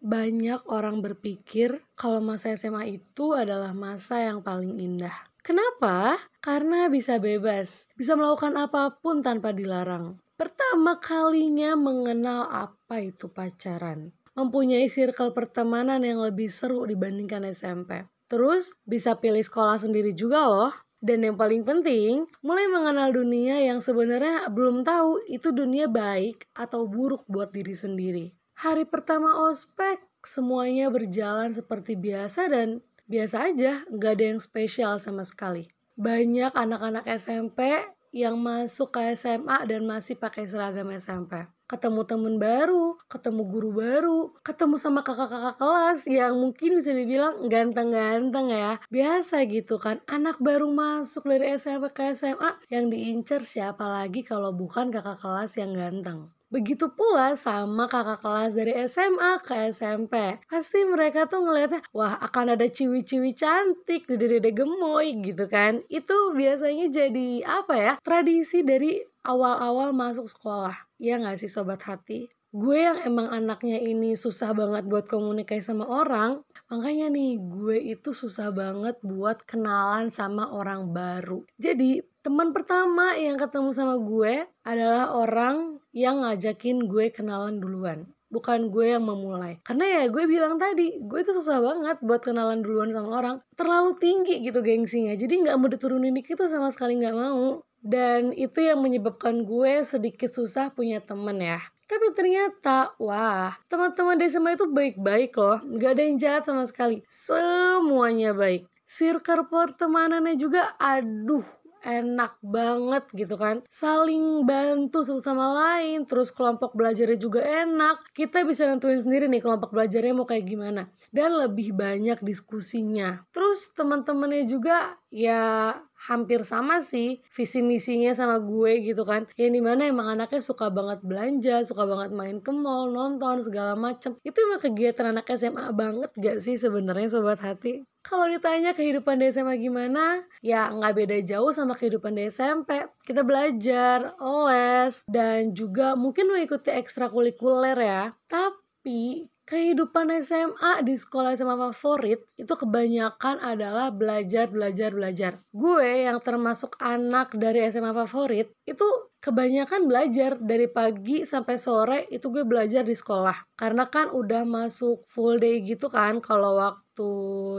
Banyak orang berpikir kalau masa SMA itu adalah masa yang paling indah. Kenapa? Karena bisa bebas, bisa melakukan apa pun tanpa dilarang. Pertama kalinya mengenal apa itu pacaran. Mempunyai circle pertemanan yang lebih seru dibandingkan SMP. Terus bisa pilih sekolah sendiri juga loh. Dan yang paling penting, mulai mengenal dunia yang sebenarnya belum tahu itu dunia baik atau buruk buat diri sendiri. Hari pertama ospek, semuanya berjalan seperti biasa dan biasa aja, nggak ada yang spesial sama sekali. Banyak anak-anak SMP yang masuk ke SMA dan masih pakai seragam SMP. Ketemu temen baru, ketemu guru baru, ketemu sama kakak-kakak kelas yang mungkin bisa dibilang ganteng-ganteng ya. Biasa gitu kan, anak baru masuk dari SMP ke SMA yang diincar siapa lagi kalau bukan kakak kelas yang ganteng. Begitu pula sama kakak kelas dari SMA ke SMP. Pasti mereka tuh ngeliatnya, wah akan ada ciwi-ciwi cantik, dede-dede gemoy gitu kan. Itu biasanya jadi apa ya, tradisi dari awal-awal masuk sekolah. Ya nggak sih sobat hati? Gue yang emang anaknya ini susah banget buat komunikasi sama orang, makanya nih gue itu susah banget buat kenalan sama orang baru. Jadi teman pertama yang ketemu sama gue adalah orang yang ngajakin gue kenalan duluan bukan gue yang memulai karena ya gue bilang tadi gue itu susah banget buat kenalan duluan sama orang terlalu tinggi gitu gengsinya jadi nggak mau diturunin dikit tuh sama sekali nggak mau dan itu yang menyebabkan gue sedikit susah punya temen ya tapi ternyata, wah, teman-teman di SMA itu baik-baik loh. Gak ada yang jahat sama sekali. Semuanya baik. Circle pertemanannya juga, aduh, enak banget gitu kan. Saling bantu satu sama lain terus kelompok belajarnya juga enak. Kita bisa nentuin sendiri nih kelompok belajarnya mau kayak gimana. Dan lebih banyak diskusinya. Terus teman-temannya juga ya hampir sama sih visi misinya sama gue gitu kan. Yang di mana emang anaknya suka banget belanja suka banget main ke mall nonton segala macem. Itu emang kegiatan anak SMA banget gak sih sebenarnya sobat hati? Kalau ditanya kehidupan di SMA gimana ya nggak beda jauh sama kehidupan di SMP kita belajar les dan juga mungkin mengikuti ekstrakurikuler ya. Tapi kehidupan SMA di sekolah SMA favorit itu kebanyakan adalah belajar, belajar, belajar. Gue yang termasuk anak dari SMA favorit itu kebanyakan belajar dari pagi sampai sore itu gue belajar di sekolah. Karena kan udah masuk full day gitu kan kalau waktu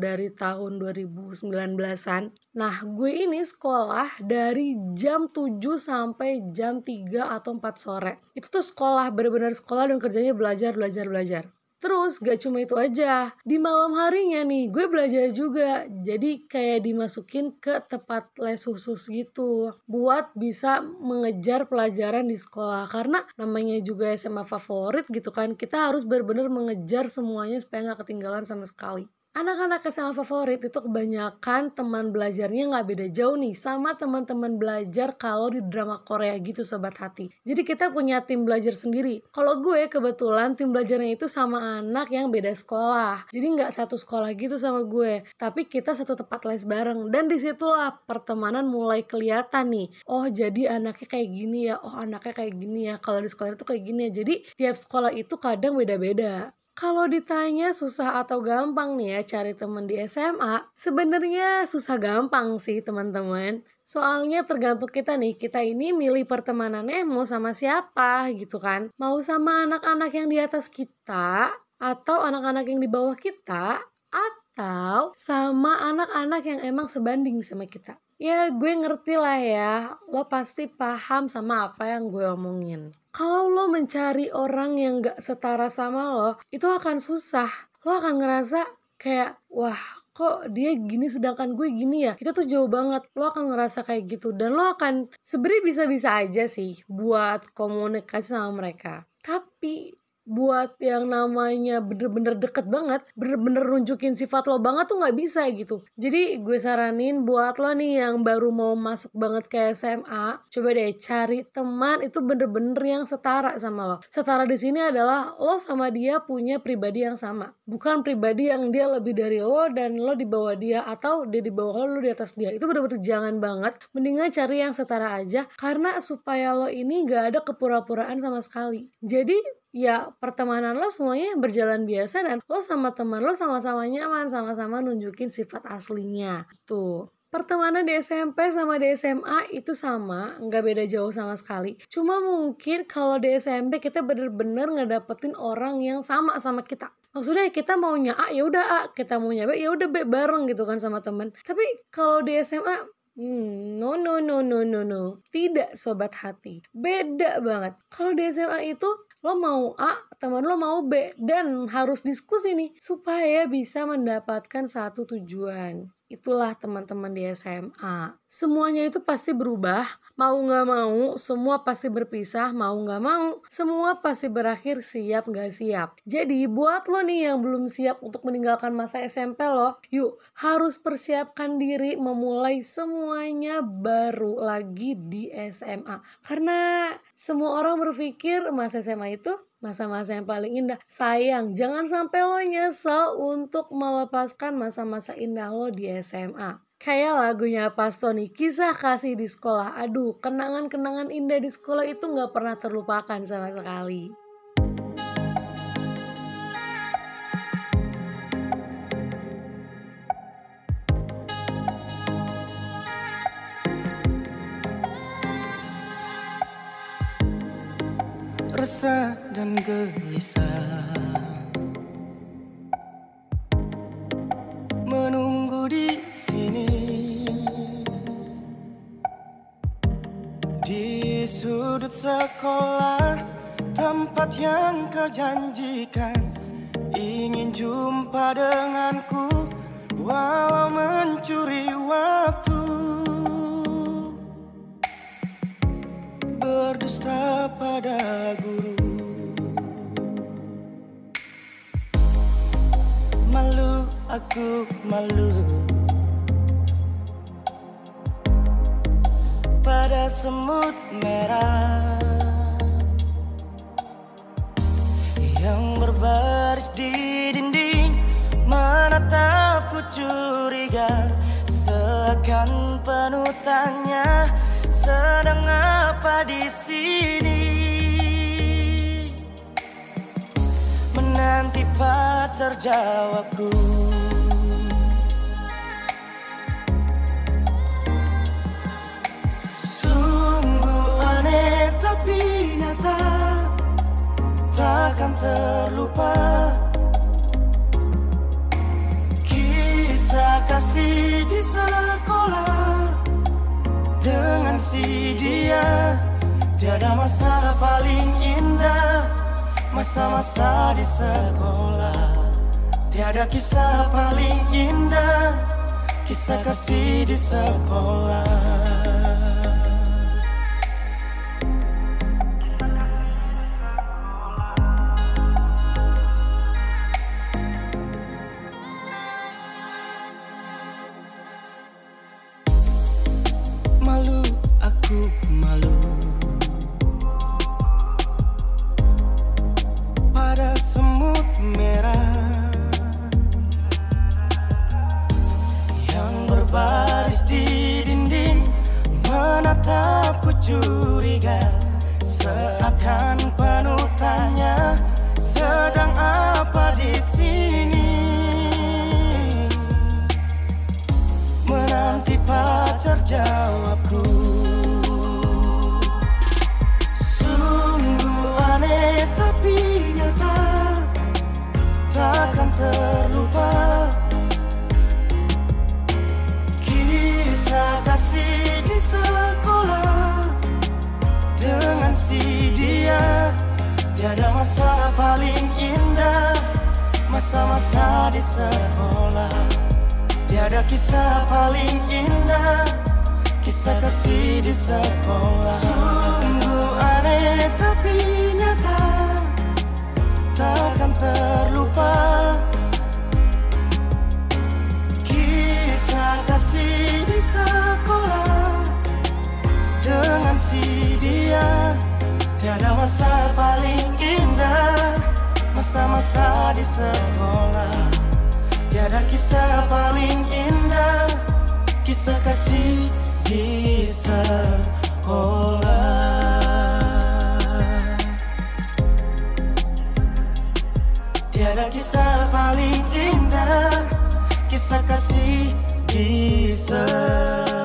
dari tahun 2019-an. Nah, gue ini sekolah dari jam 7 sampai jam 3 atau 4 sore. Itu tuh sekolah, bener-bener sekolah dan kerjanya belajar, belajar, belajar. Terus gak cuma itu aja, di malam harinya nih gue belajar juga. Jadi kayak dimasukin ke tempat les khusus gitu. Buat bisa mengejar pelajaran di sekolah. Karena namanya juga SMA favorit gitu kan. Kita harus benar-benar mengejar semuanya supaya gak ketinggalan sama sekali anak-anak SMA favorit itu kebanyakan teman belajarnya nggak beda jauh nih sama teman-teman belajar kalau di drama Korea gitu sobat hati. Jadi kita punya tim belajar sendiri. Kalau gue kebetulan tim belajarnya itu sama anak yang beda sekolah. Jadi nggak satu sekolah gitu sama gue, tapi kita satu tempat les bareng. Dan di situlah pertemanan mulai kelihatan nih. Oh jadi anaknya kayak gini ya, oh anaknya kayak gini ya. Kalau di sekolah itu kayak gini ya. Jadi tiap sekolah itu kadang beda-beda. Kalau ditanya susah atau gampang nih ya cari temen di SMA, sebenarnya susah gampang sih teman-teman. Soalnya tergantung kita nih, kita ini milih pertemanannya mau sama siapa gitu kan. Mau sama anak-anak yang di atas kita, atau anak-anak yang di bawah kita, atau sama anak-anak yang emang sebanding sama kita. Ya gue ngerti lah ya, lo pasti paham sama apa yang gue omongin kalau lo mencari orang yang gak setara sama lo, itu akan susah. Lo akan ngerasa kayak, wah kok dia gini sedangkan gue gini ya? Kita tuh jauh banget. Lo akan ngerasa kayak gitu. Dan lo akan sebenarnya bisa-bisa aja sih buat komunikasi sama mereka. Tapi buat yang namanya bener-bener deket banget bener-bener nunjukin sifat lo banget tuh nggak bisa gitu. Jadi gue saranin buat lo nih yang baru mau masuk banget ke SMA coba deh cari teman itu bener-bener yang setara sama lo. Setara di sini adalah lo sama dia punya pribadi yang sama. Bukan pribadi yang dia lebih dari lo dan lo di bawah dia atau dia di bawah lo lo di atas dia. Itu bener-bener jangan banget. Mendingan cari yang setara aja karena supaya lo ini gak ada kepura-puraan sama sekali. Jadi ya pertemanan lo semuanya berjalan biasa dan lo sama teman lo sama-sama nyaman sama-sama nunjukin sifat aslinya tuh pertemanan di SMP sama di SMA itu sama, nggak beda jauh sama sekali. Cuma mungkin kalau di SMP kita bener-bener ngedapetin orang yang sama sama kita. Maksudnya kita maunya A ya udah A, kita maunya B ya udah B bareng gitu kan sama temen. Tapi kalau di SMA Hmm, no no no no no no. Tidak sobat hati. Beda banget. Kalau di SMA itu lo mau A, teman lo mau B dan harus diskusi nih supaya bisa mendapatkan satu tujuan. Itulah teman-teman di SMA. Semuanya itu pasti berubah, mau nggak mau, semua pasti berpisah, mau nggak mau, semua pasti berakhir siap nggak siap. Jadi buat lo nih yang belum siap untuk meninggalkan masa SMP lo, yuk harus persiapkan diri memulai semuanya baru lagi di SMA. Karena semua orang berpikir masa SMA itu masa-masa yang paling indah. Sayang, jangan sampai lo nyesel untuk melepaskan masa-masa indah lo di SMA. Kayak lagunya Pastoni, kisah kasih di sekolah. Aduh, kenangan-kenangan indah di sekolah itu gak pernah terlupakan sama sekali. Resah dan gelisah. Menunggu di sini. Di sudut sekolah tempat yang kau janjikan. Ingin jumpa denganku walau mencuri waktu berdusta pada guru. Malu aku malu. Pada semut merah. Yang berbaris di dinding Menatapku curiga Seakan penuh tanya sedang apa di sini? Menanti pacar jawabku. Sungguh aneh tapi nyata takkan terlupa. Si dia. Tiada masa paling indah Masa-masa di sekolah. Tiada kisah paling indah Kisah kasih di sekolah aku malu. Pada semut merah Yang berbaris di dinding Menatapku curiga Seakan penuh tanya Sedang apa di sini? Menanti pacar jawabku Tiada kisah paling indah Kisah kasih di sekolah. Sungguh aneh tapi nyata Takkan terlupa. Kisah kasih di sekolah Dengan si dia Tiada masa paling indah Masa-masa di sekolah Tiada kisah paling indah Kisah kasih di sekolah Tiada kisah paling indah Kisah kasih di sekolah